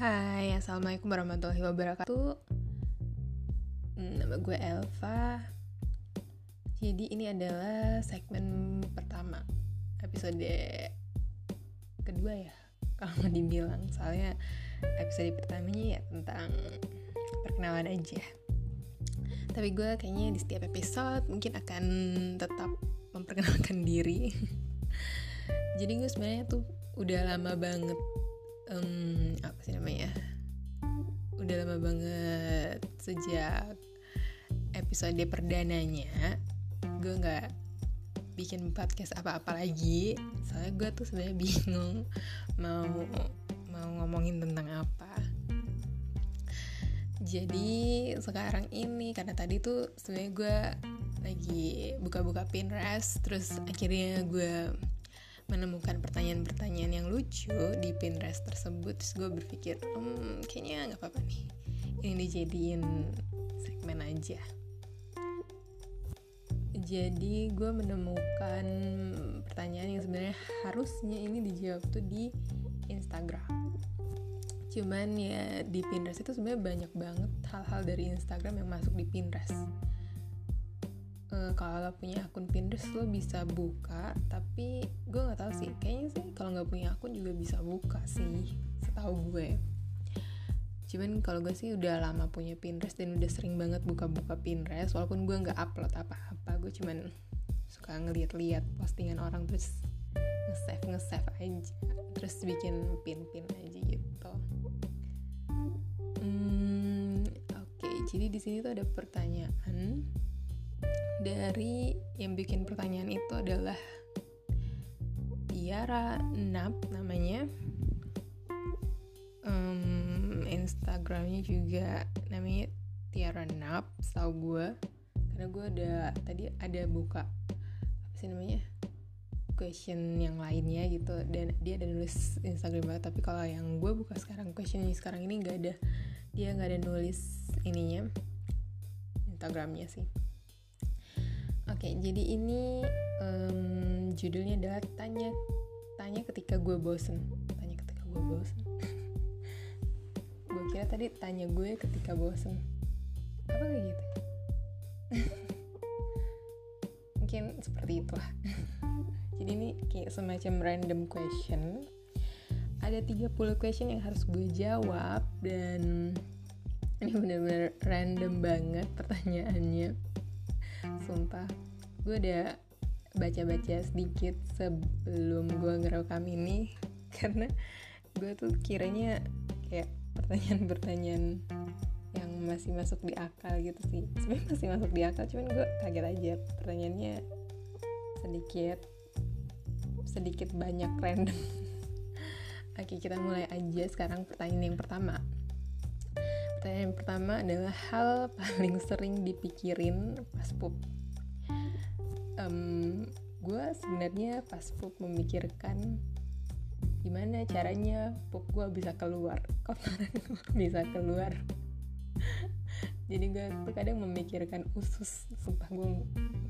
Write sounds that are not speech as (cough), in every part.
Hai, Assalamualaikum warahmatullahi wabarakatuh. Hmm, Nama gue Elva. Jadi ini adalah segmen pertama Episode kedua ya Kalau dibilang. Soalnya episode pertamanya ya tentang perkenalan aja. Tapi gue kayaknya di setiap episode mungkin akan tetap memperkenalkan diri. (laughs) Jadi gue sebenarnya tuh udah lama banget um, apa sih namanya? Udah lama banget sejak episode perdananya gue nggak bikin podcast apa-apa lagi. Soalnya gue tuh sebenarnya bingung mau mau ngomongin tentang apa. Jadi sekarang ini karena tadi tuh sebenarnya gue lagi buka-buka Pinterest terus akhirnya gue menemukan pertanyaan-pertanyaan yang lucu di Pinterest tersebut. Terus gue berpikir hmm, kayaknya nggak apa-apa nih. Ini dijadiin segmen aja. Jadi gue menemukan pertanyaan yang sebenarnya harusnya ini dijawab tuh di Instagram. Cuman ya di Pinterest itu sebenarnya banyak banget hal-hal dari Instagram yang masuk di Pinterest kalau lo punya akun Pinterest lo bisa buka tapi gue nggak tahu sih. Kayaknya sih kalau nggak punya akun juga bisa buka sih setahu gue. Cuman kalau gue sih udah lama punya Pinterest dan udah sering banget buka-buka Pinterest walaupun gue nggak upload apa-apa gue cuman suka ngeliat-liat postingan orang terus nge-save nge-save aja terus bikin pin-pin aja gitu. Hmm, oke okay, jadi di sini tuh ada pertanyaan dari yang bikin pertanyaan itu adalah Tiara Nap namanya. Um, Instagramnya juga namanya Tiara Nap tau gue karena gue ada tadi ada buka apa sih namanya question yang lainnya gitu. Dan dia ada nulis Instagram banget tapi kalau yang gue buka sekarang question sekarang ini nggak ada. Dia nggak ada nulis ininya Instagramnya sih Oke, jadi ini um, judulnya adalah tanya tanya ketika gue bosen. Tanya ketika gue bosen. (laughs) gue kira tadi tanya gue ketika bosen. Apa kayak gitu? (laughs) Mungkin seperti itulah. (laughs) jadi ini kayak semacam random question. Ada 30 question yang harus gue jawab dan ini bener-bener random banget pertanyaannya sumpah gue udah baca-baca sedikit sebelum gue ngerekam ini (laughs) karena gue tuh kiranya kayak pertanyaan-pertanyaan yang masih masuk di akal gitu sih. Sebenarnya masih masuk di akal cuman gue kaget aja pertanyaannya sedikit sedikit banyak random. (laughs) Oke kita mulai aja sekarang pertanyaan yang pertama. Pertanyaan yang pertama adalah hal paling sering dipikirin pas pup um, gue sebenarnya pas pup memikirkan gimana caranya pup gue bisa keluar. (laughs) Kotoran bisa keluar. Jadi gue tuh kadang memikirkan usus. Sumpah gue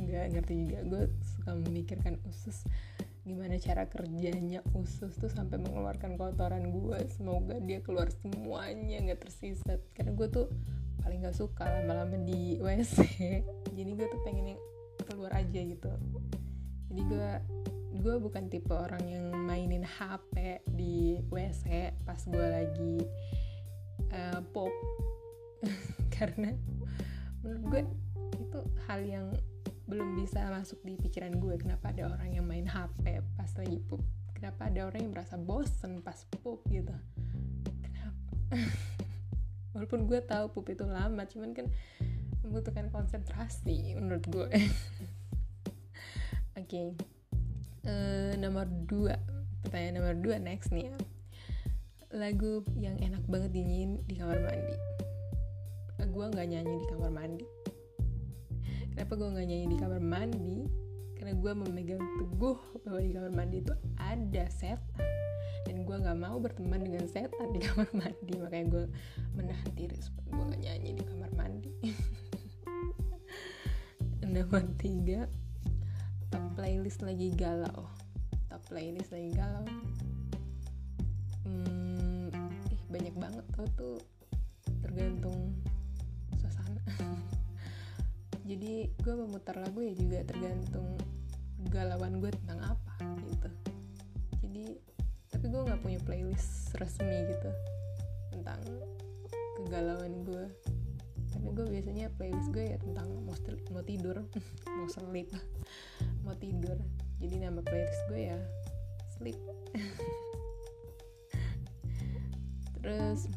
nggak ngerti juga. Gue suka memikirkan usus. Gimana cara kerjanya usus tuh sampai mengeluarkan kotoran gue semoga dia keluar semuanya nggak tersisa. Karena gue tuh paling nggak suka lama-lama di wc (laughs) jadi gue tuh pengen yang keluar aja gitu. Jadi gue gue bukan tipe orang yang mainin HP di WC pas gue lagi uh, pop. (laughs) Karena menurut gue itu hal yang belum bisa masuk di pikiran gue kenapa ada orang yang main HP pas lagi pup kenapa ada orang yang merasa bosen pas pup gitu. Kenapa? (laughs) Walaupun gue tahu pup itu lama cuman kan membutuhkan konsentrasi menurut gue. (laughs) Oke okay. uh, eh, nomor dua. Pertanyaan nomor dua next nih ya. Lagu yang enak banget dinyanyiin di kamar mandi. Uh, gue nggak nyanyi di kamar mandi. Kenapa gue nggak nyanyi di kamar mandi? Karena gue memegang teguh bahwa di kamar mandi itu ada setan. Dan gue nggak mau berteman dengan setan di (laughs) kamar mandi. Makanya gue menahan diri supaya gue nggak nyanyi di kamar mandi (laughs) nomor tiga. Top playlist lagi galau. Top playlist lagi galau. Hmm, ih banyak banget tau tuh. Tergantung suasana. (laughs) Jadi gue memutar lagu ya juga tergantung galauan gue tentang apa gitu. Jadi tapi gue nggak punya playlist resmi gitu tentang kegalauan gue tapi gue biasanya playlist gue ya tentang mau, mau tidur (laughs) mau sleep mau tidur. Jadi nama playlist gue ya sleep. (laughs) Terus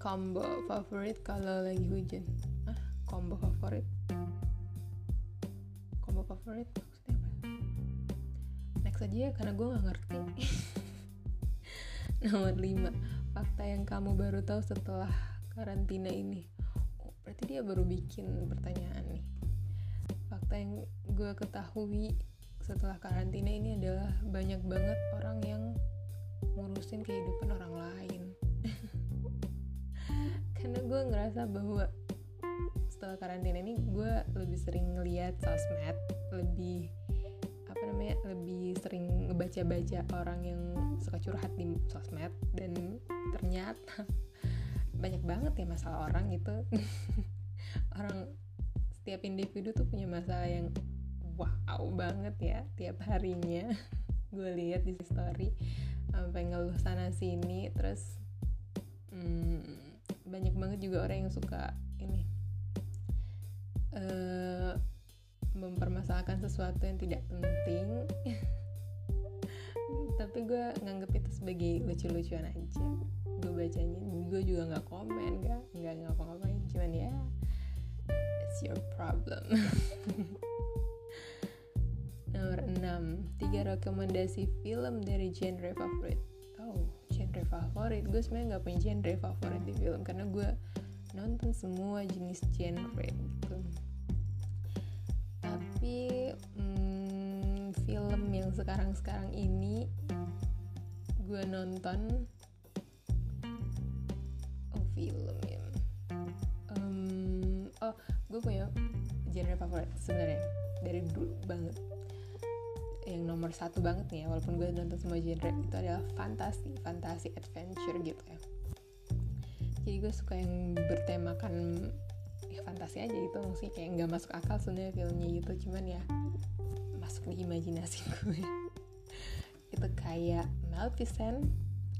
combo favorit kalau lagi hujan. Ah combo favorit? Combo favorit maksudnya apa? Next aja ya karena gue nggak ngerti. (laughs) Nomor 5 fakta yang kamu baru tahu setelah karantina ini. Oh, berarti dia baru bikin pertanyaan nih. Fakta yang gue ketahui setelah karantina ini adalah banyak banget orang yang ngurusin kehidupan orang lain. (laughs) Karena gue ngerasa bahwa setelah karantina ini gue lebih sering ngeliat sosmed lebih apa namanya lebih sering ngebaca-baca orang yang suka curhat di sosmed dan ternyata banyak banget ya masalah orang gitu. (laughs) Orang setiap individu tuh punya masalah yang wow banget ya tiap harinya. (laughs) Gue lihat di story sampai ngeluh sana sini terus hmm, banyak banget juga orang yang suka ini uh, mempermasalahkan sesuatu yang tidak penting. (laughs) Tapi gue nganggep itu sebagai lucu-lucuan aja gue bacanya gue juga nggak komen nggak nggak ngapa-ngapain cuman ya it's your problem. (laughs) Nomor 6 tiga rekomendasi film dari genre favorit. Oh genre favorit? Gue sebenarnya nggak punya genre favorit di film karena gue nonton semua jenis genre gitu. Tapi hmm, film yang sekarang-sekarang ini gue nonton film ya? Um, oh gue punya genre favorit sebenarnya. Dari dulu banget. Yang nomor satu banget nih ya walaupun gue nonton semua genre itu adalah fantasi fantasi adventure gitu ya. Jadi gue suka yang bertemakan ya fantasi aja gitu maksudnya kayak nggak masuk akal sebenarnya filmnya gitu cuman ya masuk di imajinasi gue (laughs) itu kayak Maleficent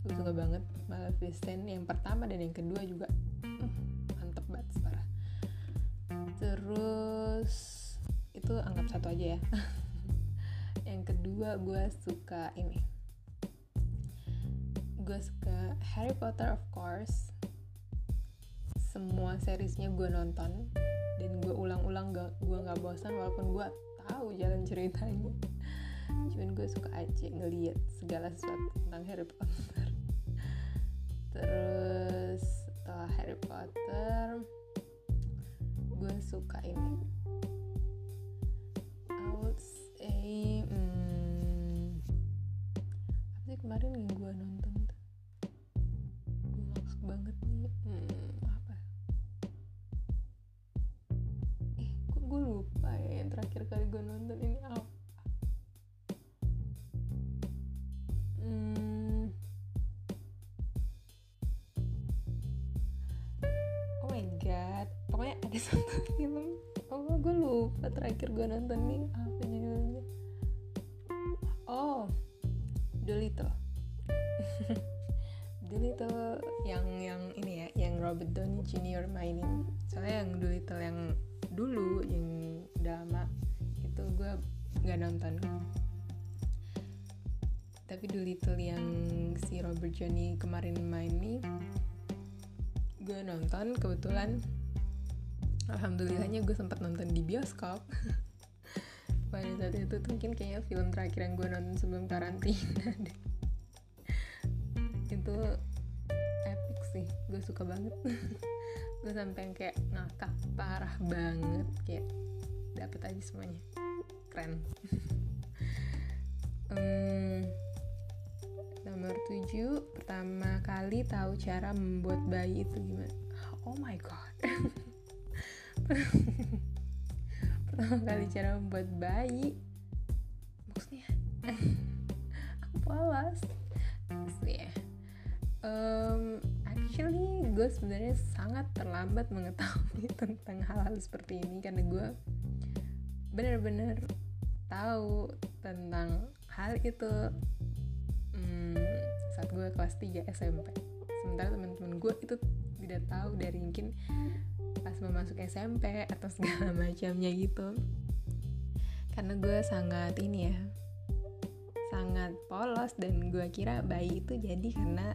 gue suka banget Maleficent yang pertama dan yang kedua juga. Uh, mantep banget parah terus itu anggap satu aja ya. (laughs) Yang kedua gue suka ini. Gue suka Harry Potter of course. Semua seriesnya gue nonton dan gue ulang-ulang gue nggak bosan walaupun gue tahu jalan ceritanya. Cuman gue suka aja ngeliat segala sesuatu tentang Harry Potter terus setelah Harry Potter gue suka ini. I would say hmm, apa sih kemarin yang gue nonton tuh? Gue ngakak banget nih hmm, apa eh kok gue lupa ya yang terakhir kali gue nonton ini? Apa satu (laughs) film oh gue lupa terakhir gue nonton nih apa judulnya? Oh Dolittle Dolittle (laughs) yang yang ini ya yang Robert Downey Jr. mainin. Soalnya yang Dolittle yang dulu yang udah lama itu gue nggak nonton. Tapi Dolittle yang si Robert Downey kemarin main nih gue nonton kebetulan alhamdulillahnya gue sempat nonton di bioskop. (laughs) Pada saat itu tuh mungkin kayaknya film terakhir yang gue nonton sebelum karantina (laughs) deh. Itu epic sih. Gue suka banget. (laughs) Gue sampai kayak ngakak parah banget. Kayak dapet aja semuanya. Keren. Um, nomor 7 pertama kali tahu cara membuat bayi itu gimana? Oh my god pertama kali cara membuat bayi. Maksudnya? (laughs) Aku polos. Ya? Um, gue sebenarnya sangat terlambat mengetahui (laughs) tentang hal-hal seperti ini karena gue bener-bener tahu tentang hal itu hmm, saat gue kelas 3 SMP sementara teman-teman gue itu tidak tahu dari mungkin pas mau masuk SMP atau segala (laughs) macamnya gitu. Karena gue sangat ini ya sangat polos dan gue kira bayi itu jadi karena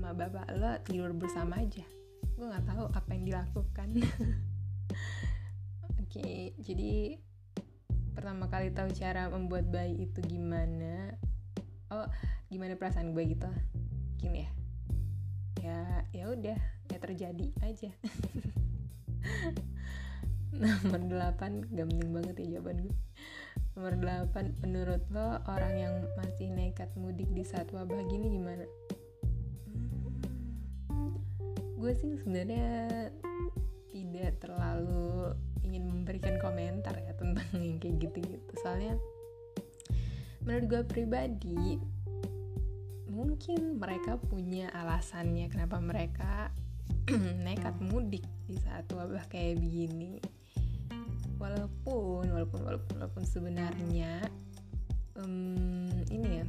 ma bapak lo tidur bersama aja. Gue nggak tahu apa yang dilakukan. (laughs) Oke okay, jadi pertama kali tahu cara membuat bayi itu gimana? Oh gimana perasaan gue gitu? Gini ya ya ya udah ya terjadi aja. (laughs) Nomor 8 gak penting banget ya jawaban gue. Nomor 8 menurut lo orang yang masih nekat mudik di saat wabah gini gimana? Hmm, gue sih sebenarnya tidak terlalu ingin memberikan komentar ya tentang (laughs) yang kayak gitu-gitu. Soalnya menurut gue pribadi mungkin mereka punya alasannya kenapa mereka (clears throat) nekat mudik di saat wabah kayak begini. Walaupun walaupun walaupun walaupun sebenarnya um, ini ya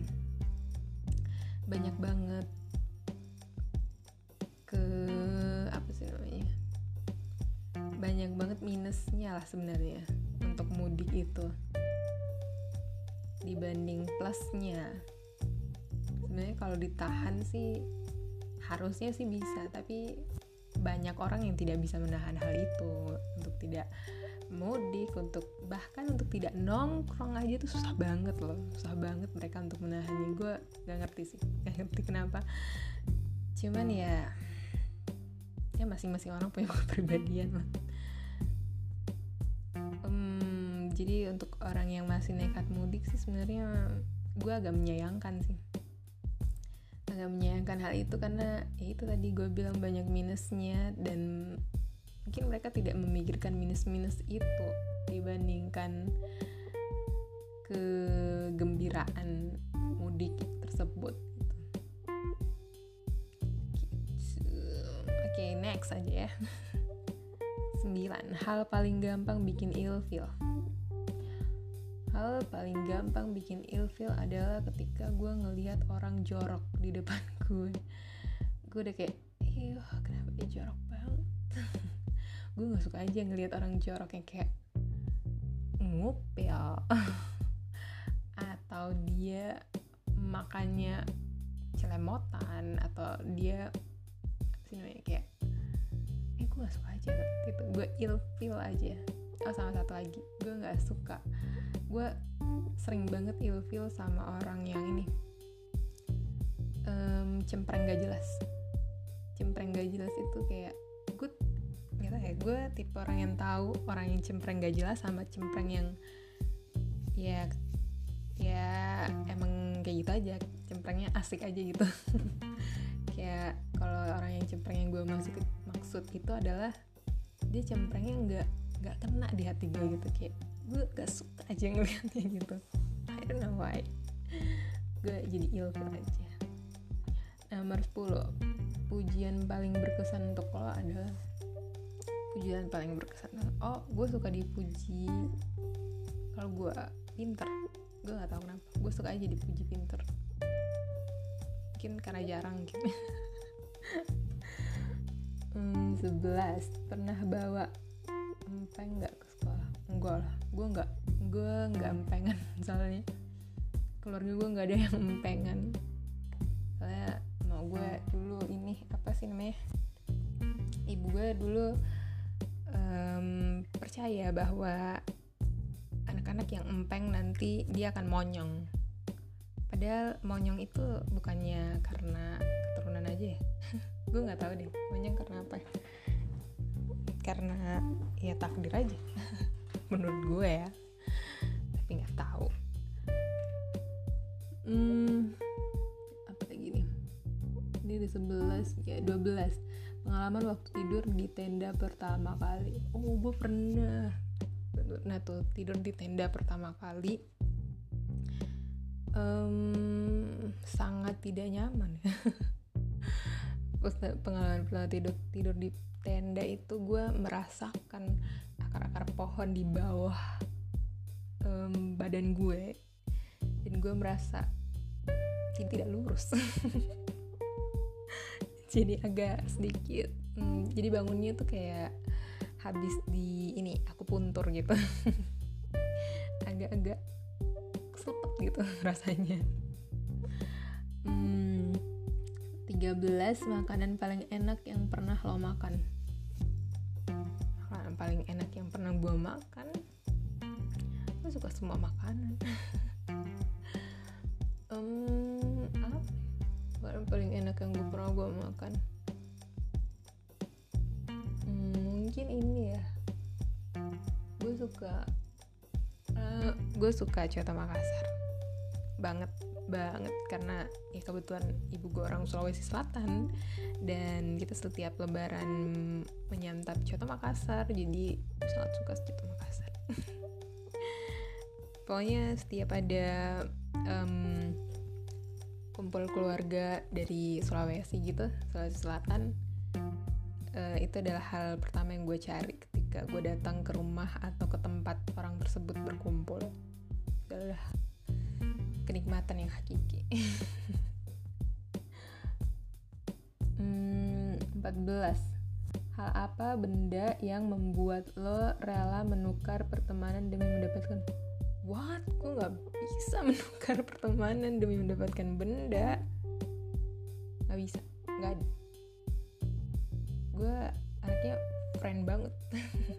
banyak banget ke apa sih namanya banyak banget minusnya lah sebenarnya untuk mudik itu. Dibanding plusnya sebenarnya kalau ditahan sih harusnya sih bisa tapi banyak orang yang tidak bisa menahan hal itu. Untuk tidak mudik untuk bahkan untuk tidak nongkrong aja tuh susah banget loh. Susah banget mereka untuk menahannya. Gue gak ngerti sih (laughs) gak ngerti kenapa. Cuman ya ya masing-masing orang punya (laughs) kepribadian lah um, jadi untuk orang yang masih nekat mudik sih sebenarnya gue agak menyayangkan sih agak menyayangkan hal itu karena ya itu tadi gue bilang banyak minusnya dan mungkin mereka tidak memikirkan minus-minus itu dibandingkan kegembiraan mudik tersebut gitu. Oke, next aja ya. (laughs) 9. Hal paling gampang bikin ilfil. Hal paling gampang bikin ilfil adalah ketika gue ngelihat orang jorok di depan (laughs) gue. Gue udah kayak, iya kenapa dia jorok banget. (laughs) gue gak suka aja ngelihat orang jorok yang kayak ngupil. (laughs) atau dia makannya celemotan atau dia apa sih namanya kayak eh gue gak suka aja gitu gue ilfil aja oh sama satu lagi gue gak suka gue sering banget ilfil sama orang yang ini. Um, cempreng gak jelas. Cempreng gak jelas itu kayak gue nggak ya gue tipe orang yang tahu orang yang cempreng gak jelas sama cempreng yang ya ya emang kayak gitu aja cemprengnya asik aja gitu. (laughs) Kayak kalau orang yang cempreng yang gue maksud maksud itu adalah dia cemprengnya nggak nggak kena di hati gue gitu kayak gue gak suka aja ngeliatnya gitu. I don't know why. Gue jadi ilfil aja. Nomor 10 pujian paling berkesan untuk lo adalah pujian paling berkesan. Oh gue suka dipuji. Kalau gue pinter gue gak tahu kenapa. Gue suka aja dipuji pinter. Mungkin karena jarang gitu. (laughs) Hmm, 11 pernah bawa empeng nggak enggak lah gue nggak gue nggak empengan (laughs) soalnya. Keluarga gue nggak ada yang empengan. Soalnya mau gue dulu ini apa sih namanya ibu gue dulu um, percaya bahwa anak-anak yang empeng nanti dia akan monyong. Padahal monyong itu bukannya karena keturunan aja ya. (laughs) Gue nggak tahu deh monyong karena apa? Karena ya takdir aja (laughs) menurut gue ya. Tapi nggak tahu. Hmm apa lagi nih? Ini di 11 ya 12 pengalaman waktu tidur di tenda pertama kali. Oh gue pernah. Nah tuh tidur di tenda pertama kali. Um, sangat tidak nyaman. (laughs) Pengalaman pertama tidur tidur di tenda itu gue merasakan akar-akar pohon di bawah um, badan gue. Dan gue merasa tidak lurus. (laughs) Jadi agak sedikit hmm, jadi bangunnya tuh kayak habis di ini aku puntur gitu. (laughs) Agak-agak keselepet gitu (laughs) rasanya. Hmm, 13 makanan paling enak yang pernah lo makan paling enak yang pernah gue makan. Gue suka semua makanan. (laughs) Um, apa ya? makanan paling enak yang gue pernah gue makan? Hmm, mungkin ini ya. Gue suka uh, gue suka coto Makassar. Banget banget karena ya kebetulan ibu gue orang Sulawesi Selatan dan kita setiap lebaran menyantap coto Makassar jadi sangat suka coto Makassar. (laughs) Pokoknya setiap ada um, kumpul keluarga dari Sulawesi gitu Sulawesi Selatan uh, itu adalah hal pertama yang gue cari ketika gue datang ke rumah atau ke tempat orang tersebut berkumpul. Adalah kenikmatan yang hakiki. (laughs) Hmm, 14 hal apa benda yang membuat lo rela menukar pertemanan demi mendapatkan what? Gue nggak bisa menukar pertemanan demi mendapatkan benda? Nggak bisa. Nggak ada. Gue anaknya friend banget.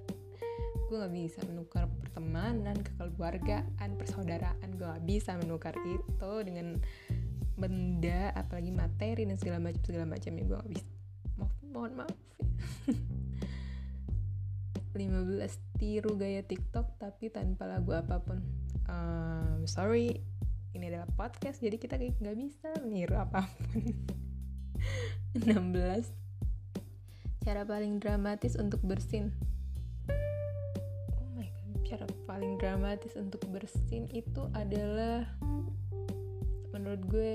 (laughs) Gue nggak bisa menukar pertemanan kekeluargaan persaudaraan. Gue nggak bisa menukar itu dengan benda apalagi materi dan segala macam segala macamnya gue nggak bisa. Maaf mohon maaf. (laughs) ya. 15 tiru gaya TikTok tapi tanpa lagu apa pun. Um, sorry ini adalah podcast jadi kita nggak bisa meniru apa pun. (laughs) 16 cara paling dramatis untuk bersin cara paling dramatis untuk bersin itu adalah menurut gue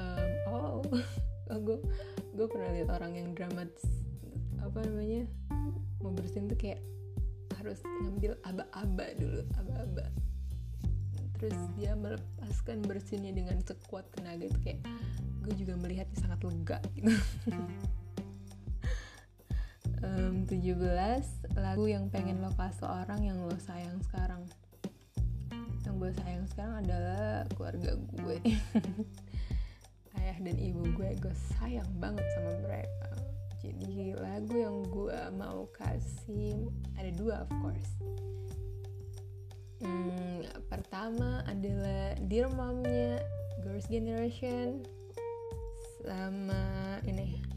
um, oh (laughs) oh gue gue pernah lihat orang yang dramatis apa namanya mau bersin tuh kayak harus ngambil aba-aba dulu aba-aba. Terus dia melepaskan bersinnya dengan sekuat tenaga itu kayak gue juga melihatnya sangat lega gitu um, 17 lagu yang pengen lo kasih orang yang lo sayang sekarang. Yang gue sayang sekarang adalah keluarga gue. (laughs) Ayah dan ibu gue gue sayang banget sama mereka. Jadi lagu yang gue mau kasih ada dua of course. Hmm, pertama adalah Dear Momnya Girls Generation sama ini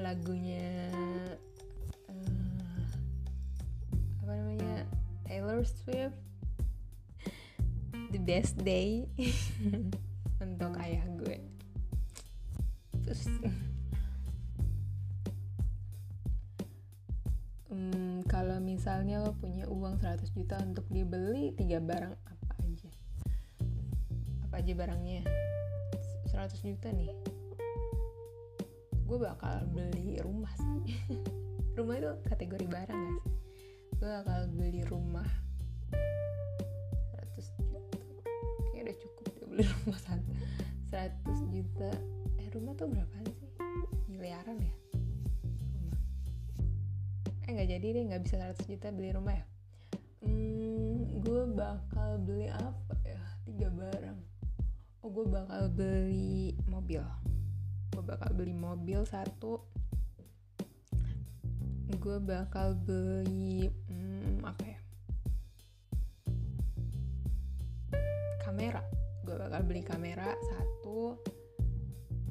lagunya uh, apa namanya Taylor Swift The Best Day (laughs) untuk ayah gue. Terus um, kalau misalnya lo punya uang 100 juta untuk dibeli tiga barang apa aja? Apa aja barangnya? 100 juta nih gue bakal beli rumah sih. (laughs) Rumah itu kategori barang sih? Gue bakal beli rumah 100 juta. Kayak udah cukup deh beli rumah 100 juta. Eh rumah tuh berapa sih? Miliaran ya? Rumah. Eh nggak jadi deh nggak bisa 100 juta beli rumah ya? Hmm, gue bakal beli apa ya? Tiga barang. Oh gue bakal beli mobil gue bakal beli mobil satu. Gue bakal beli hmm, apa ya? Kamera. Gue bakal beli kamera satu.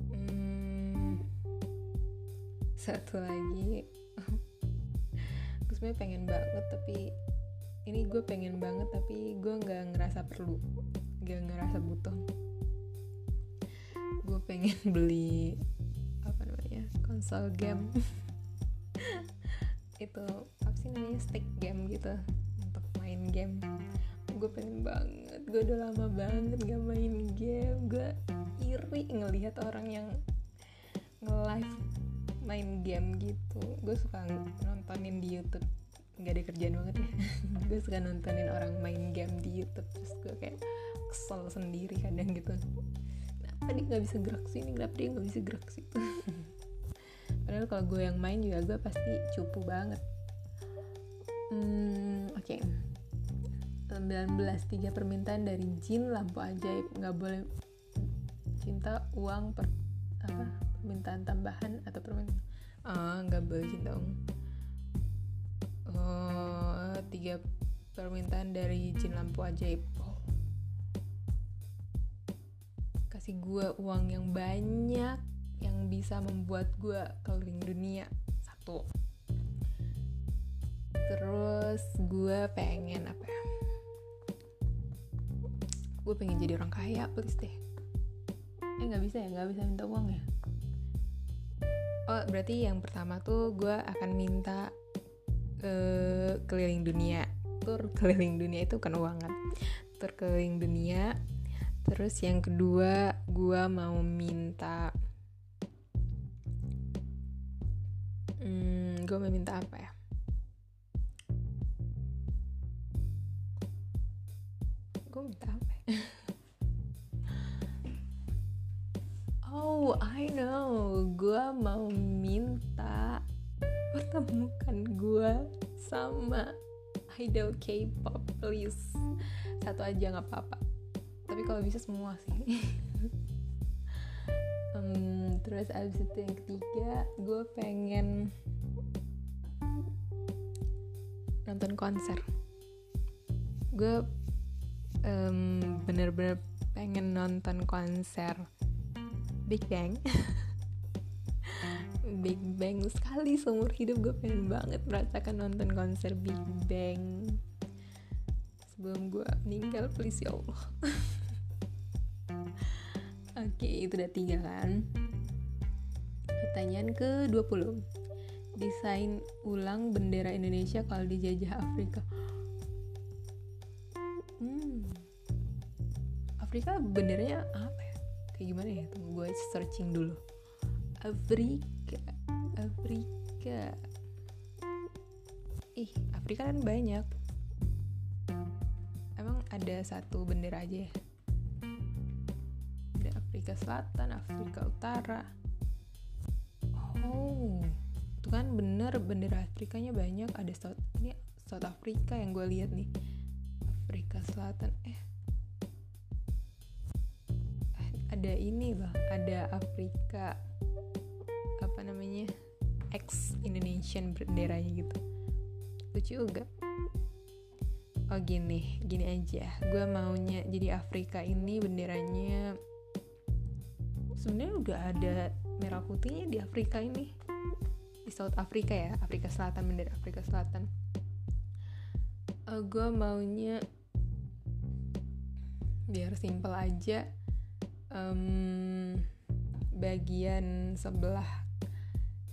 Hmm, satu lagi. Gue sebenarnya pengen banget tapi ini gue pengen banget tapi gue nggak ngerasa perlu. Gak ngerasa butuh gue pengen (laughs) beli apa namanya konsol game. (laughs) Itu apa sih namanya stick game gitu untuk main game. Gue pengen banget gue udah lama banget gak main game. Gue iri ngelihat orang yang nge-live main game gitu. Gue suka nontonin di YouTube. Nggak ada kerjaan banget ya. (laughs) Gue suka nontonin orang main game di YouTube. Terus gue kayak kesel sendiri kadang gitu dia nggak bisa gerak sini kenapa dia nggak bisa gerak situ (laughs) padahal kalau gue yang main juga gue pasti cupu banget. Hmm, oke. Okay. 19 tiga permintaan dari jin lampu ajaib. Nggak boleh cinta uang per apa permintaan tambahan atau permintaan ah nggak boleh cinta uang. Oh, tiga permintaan dari jin lampu ajaib kasih gue uang yang banyak yang bisa membuat gue keliling dunia satu. Terus gue pengen apa ya? Gue pengen jadi orang kaya please deh. Eh nggak bisa ya? Nggak bisa minta uang ya? Oh berarti yang pertama tuh gue akan minta ke keliling dunia. Tur keliling dunia itu kan uangan. Tur keliling dunia. Terus yang kedua gue mau minta hmm, gue mau minta apa ya gue minta apa ya (laughs) Oh, I know. Gue mau minta pertemukan gue sama idol K-pop, please. Satu aja nggak apa-apa. Tapi kalau bisa semua sih. (laughs) terus abis itu yang ketiga, gue pengen nonton konser. Gue um, bener-bener pengen nonton konser Big Bang. (laughs) Big Bang sekali seumur hidup gue pengen banget merasakan nonton konser Big Bang. Sebelum gue meninggal please ya Allah. (laughs) Oke okay, itu udah tiga kan pertanyaan ke 20 desain ulang bendera Indonesia kalau dijajah Afrika. Hmm. Afrika benderanya apa ya? Kayak gimana ya? Tunggu gue searching dulu. Afrika Afrika. Ih Afrika kan banyak. Emang ada satu bendera aja ya? Ada Afrika Selatan Afrika Utara oh itu kan bener bendera Afrikanya banyak. Ada South ini South Afrika yang gue lihat nih. Afrika Selatan eh. Ada ini loh ada Afrika apa namanya ex Indonesian benderanya gitu. Lucu juga oh gini gini aja. Gue maunya jadi Afrika ini benderanya sebenarnya udah ada merah putihnya di Afrika ini. Di South Africa ya Afrika Selatan bendera Afrika Selatan. Uh, gue maunya biar simple aja um, bagian sebelah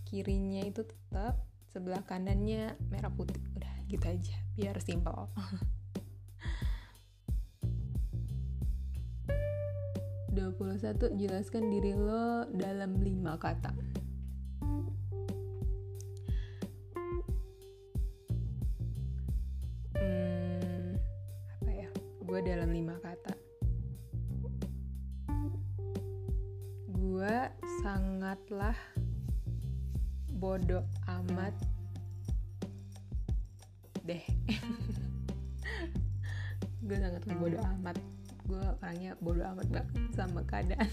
kirinya itu tetap sebelah kanannya merah putih. Udah gitu aja biar simple (laughs) Dua puluh satu jelaskan diri lo dalam lima kata. Hmm, apa ya? Gue dalam lima kata. Gue sangatlah bodoh keadaan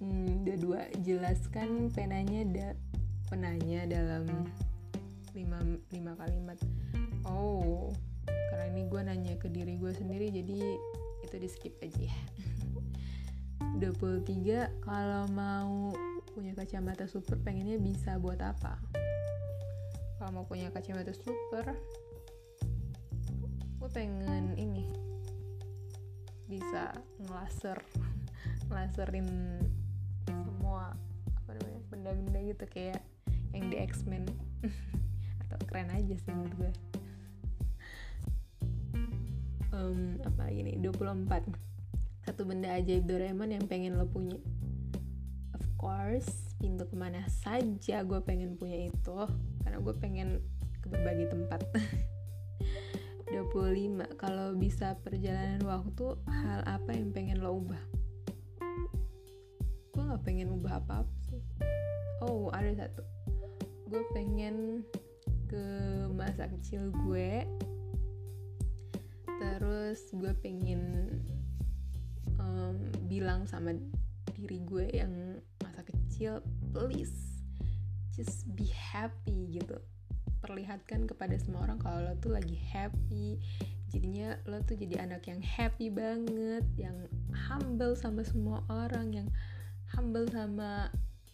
hmm, udah dua jelaskan penanya da penanya dalam lima, lima kalimat. Oh karena ini gue nanya ke diri gue sendiri jadi itu di skip aja ya. (laughs) 23 kalau mau punya kacamata super pengennya bisa buat apa? Kalau mau punya kacamata super gue pengen ini bisa ngelaser (laughs) ngelaserin semua apa namanya benda-benda gitu kayak yang di X-Men. (laughs) Atau keren aja sih menurut gue. Um, apa lagi nih? 24 satu benda ajaib Doraemon yang pengen lo punya. Of course pintu ke mana saja gue pengen punya itu karena gue pengen ke berbagai tempat (laughs) 25 kalau bisa perjalanan waktu hal apa yang pengen lo ubah? Gue nggak pengen ubah apa apa sih. Oh ada satu. Gue pengen ke masa kecil gue. Terus gue pengen um, bilang sama diri gue yang masa kecil please just be happy gitu perlihatkan kepada semua orang kalau lo tuh lagi happy. Jadinya lo tuh jadi anak yang happy banget yang humble sama semua orang yang humble sama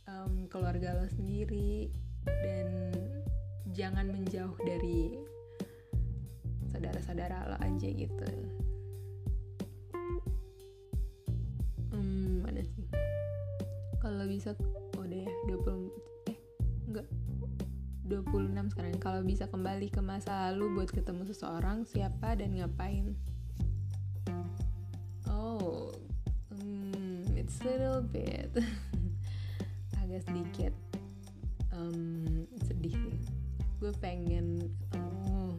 um, keluarga lo sendiri. Dan jangan menjauh dari saudara-saudara lo aja gitu. Hmm mana sih? Kalau bisa oh deh ya 20 eh enggak 26 sekarang. Kalau bisa kembali ke masa lalu buat ketemu seseorang siapa dan ngapain? Oh um, it's a little bit. (laughs) Agak sedikit. Um, sedih sih. Gue pengen ketemu.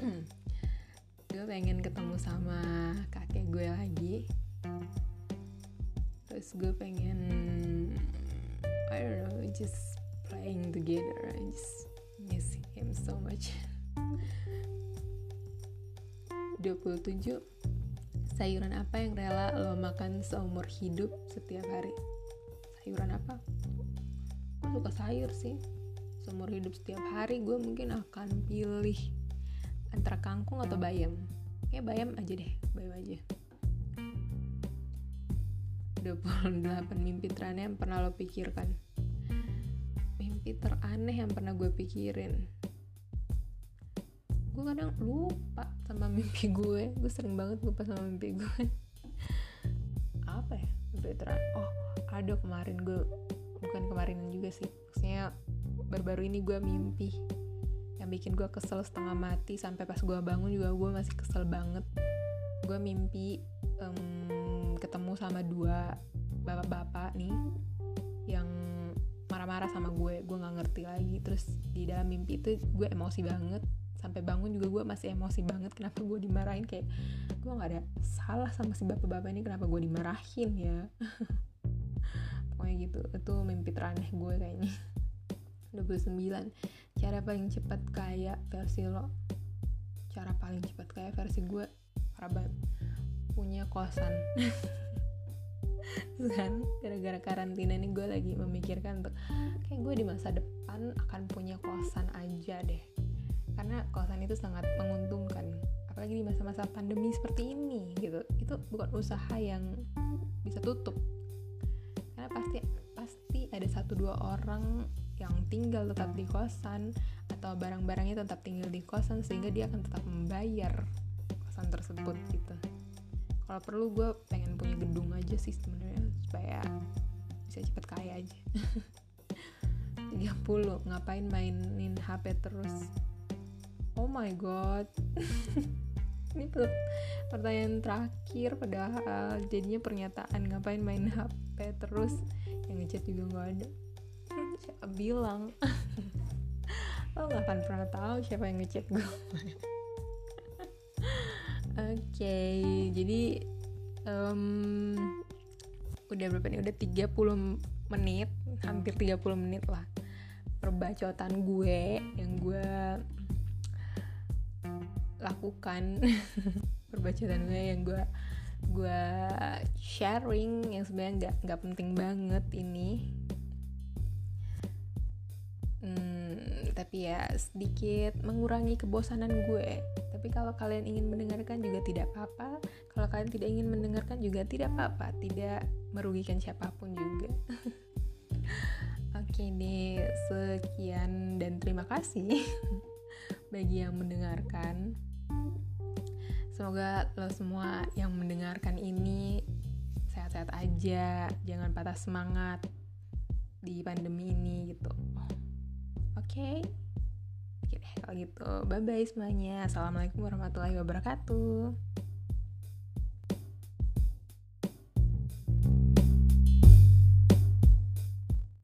(clears throat) Gue pengen ketemu sama kakek gue lagi. Terus gue pengen I don't know just playing together so much. 27 sayuran apa yang rela lo makan seumur hidup setiap hari? Sayuran apa? Gue suka sayur sih. Seumur hidup setiap hari gue mungkin akan pilih antara kangkung atau bayam. Kayak bayam aja deh bayam aja. 28 mimpi teraneh yang pernah lo pikirkan. Mimpi teraneh yang pernah gue pikirin gue kadang lupa sama mimpi gue. Gue sering banget lupa sama mimpi gue. Apa ya? Mimpi teraneh oh ada kemarin gue bukan kemarin juga sih. Maksudnya baru-baru ini gue mimpi yang bikin gue kesel setengah mati sampai pas gue bangun juga gue masih kesel banget. Gue mimpi um, ketemu sama dua bapak-bapak nih yang marah-marah sama gue. Gue nggak ngerti lagi. Terus di dalam mimpi itu gue emosi banget sampai bangun juga gue masih emosi banget kenapa gue dimarahin kayak gue nggak ada salah sama si bapak-bapak ini kenapa gue dimarahin ya? (laughs) Pokoknya gitu itu mimpi teraneh gue kayaknya. (laughs) 29 cara paling cepat kaya versi lo. Cara paling cepat kaya versi gue parah banget. Punya kosan. (laughs) Kan gara-gara karantina ini gue lagi memikirkan untuk kayak gue di masa depan akan punya kosan aja deh karena kosan itu sangat menguntungkan apalagi di masa-masa pandemi seperti ini gitu. Itu bukan usaha yang bisa tutup. Karena pasti pasti ada satu dua orang yang tinggal tetap di kosan atau barang-barangnya tetap tinggal di kosan sehingga dia akan tetap membayar kosan tersebut gitu. Kalau perlu gue pengen punya gedung aja sih sebenarnya supaya bisa cepet kaya aja. (laughs) 30 ngapain mainin HP terus oh my god. (laughs) Ini pertanyaan terakhir padahal jadinya pernyataan ngapain main HP terus? Yang ngechat juga nggak ada. (laughs) Siapa bilang? (laughs) Lo gak akan pernah tahu siapa yang ngechat gue Oke, okay, jadi um, udah berapa nih? Udah 30 menit, hampir 30 menit lah perbacotan gue yang gue lakukan. (laughs) Perbacotan gue yang gue gue sharing yang sebenarnya nggak nggak penting banget ini. Hmm, tapi ya sedikit mengurangi kebosanan gue. Tapi kalau kalian ingin mendengarkan juga tidak apa-apa. Kalau kalian tidak ingin mendengarkan juga tidak apa-apa. Tidak merugikan siapa pun juga. (laughs) Oke deh sekian dan terima kasih (laughs) bagi yang mendengarkan semoga lo semua yang mendengarkan ini sehat-sehat aja jangan patah semangat di pandemi ini gitu. Okay? oke deh kalau gitu. Bye bye semuanya. Assalamualaikum warahmatullahi wabarakatuh